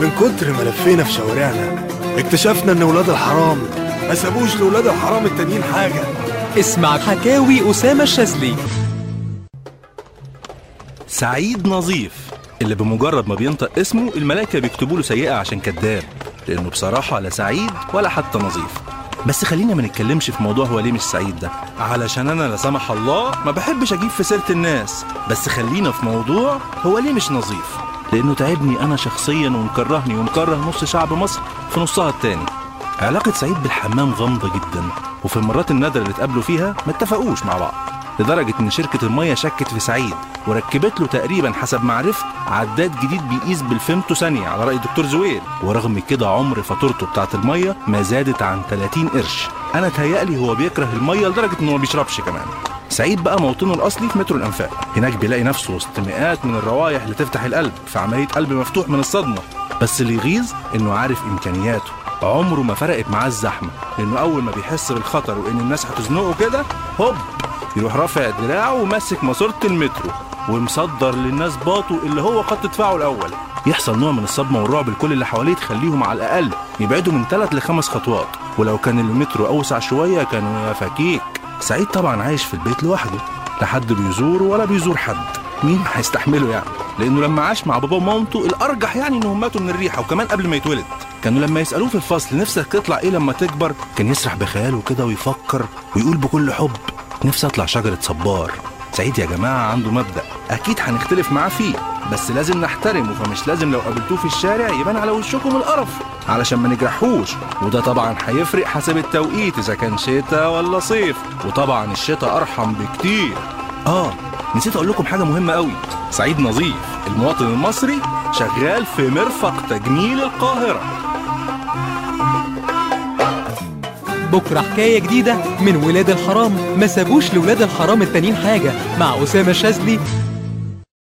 من كتر ما لفينا في شوارعنا اكتشفنا إن ولاد الحرام ما سابوش لولاد الحرام التانيين حاجة. اسمع حكاوي أسامة الشاذلي. سعيد نظيف اللي بمجرد ما بينطق اسمه الملائكة بيكتبوا له سيئة عشان كذاب لأنه بصراحة لا سعيد ولا حتى نظيف. بس خلينا ما نتكلمش في موضوع هو ليه مش سعيد ده. علشان أنا لا سمح الله ما بحبش أجيب في سيرة الناس. بس خلينا في موضوع هو ليه مش نظيف. لأنه تعبني أنا شخصيا ومكرهني ومكره نص شعب مصر في نصها التاني. علاقة سعيد بالحمام غامضة جدا وفي المرات النادرة اللي اتقابلوا فيها ما اتفقوش مع بعض. لدرجة إن شركة المية شكت في سعيد. وركبت له تقريبا حسب ما عرفت عداد جديد بيقيس بالفيمتو ثانية على رأي دكتور زويل ورغم كده عمر فاتورته بتاعت المية ما زادت عن 30 قرش. أنا تهيألي هو بيكره المية لدرجة إنه ما بيشربش كمان. سعيد بقى موطنه الأصلي في مترو الأنفاق. هناك بيلاقي نفسه وسط مئات من الروايح اللي تفتح القلب في عملية قلب مفتوح من الصدمة. بس اللي يغيظ إنه عارف إمكانياته. عمره ما فرقت معاه الزحمة. لأنه أول ما بيحس بالخطر وإن الناس هتزنقه كده هوب يروح رافع دراعه وماسك ماسورة المترو. ومصدر للناس باطه اللي هو خط دفاعه الأول. يحصل نوع من الصدمة والرعب لكل اللي حواليه تخليهم على الأقل يبعدوا من ثلاث لخمس خطوات. ولو كان المترو أوسع شوية كانوا يا فكيك سعيد طبعا عايش في البيت لوحده. لا حد بيزوره ولا بيزور حد. مين هيستحمله يعني؟ لأنه لما عاش مع باباه ومامته الأرجح يعني إنهم ماتوا من الريحة وكمان قبل ما يتولد. كانوا لما يسألوه في الفصل نفسك تطلع إيه لما تكبر؟ كان يسرح بخياله كده ويفكر ويقول بكل حب نفسي أطلع شجرة صبار. سعيد يا جماعة عنده مبدأ. أكيد هنختلف معاه فيه بس لازم نحترمه فمش لازم لو قابلتوه في الشارع يبان على وشكم القرف. علشان ما نجرحوش. وده طبعا هيفرق حسب التوقيت إذا كان شتاء ولا صيف. وطبعا الشتاء أرحم بكتير. آه نسيت أقول لكم حاجة مهمة قوي سعيد نظيف المواطن المصري شغال في مرفق تجميل القاهرة. بكرة حكاية جديدة من ولاد الحرام. ما سابوش لولاد الحرام التانيين حاجة. مع أسامة الشاذلي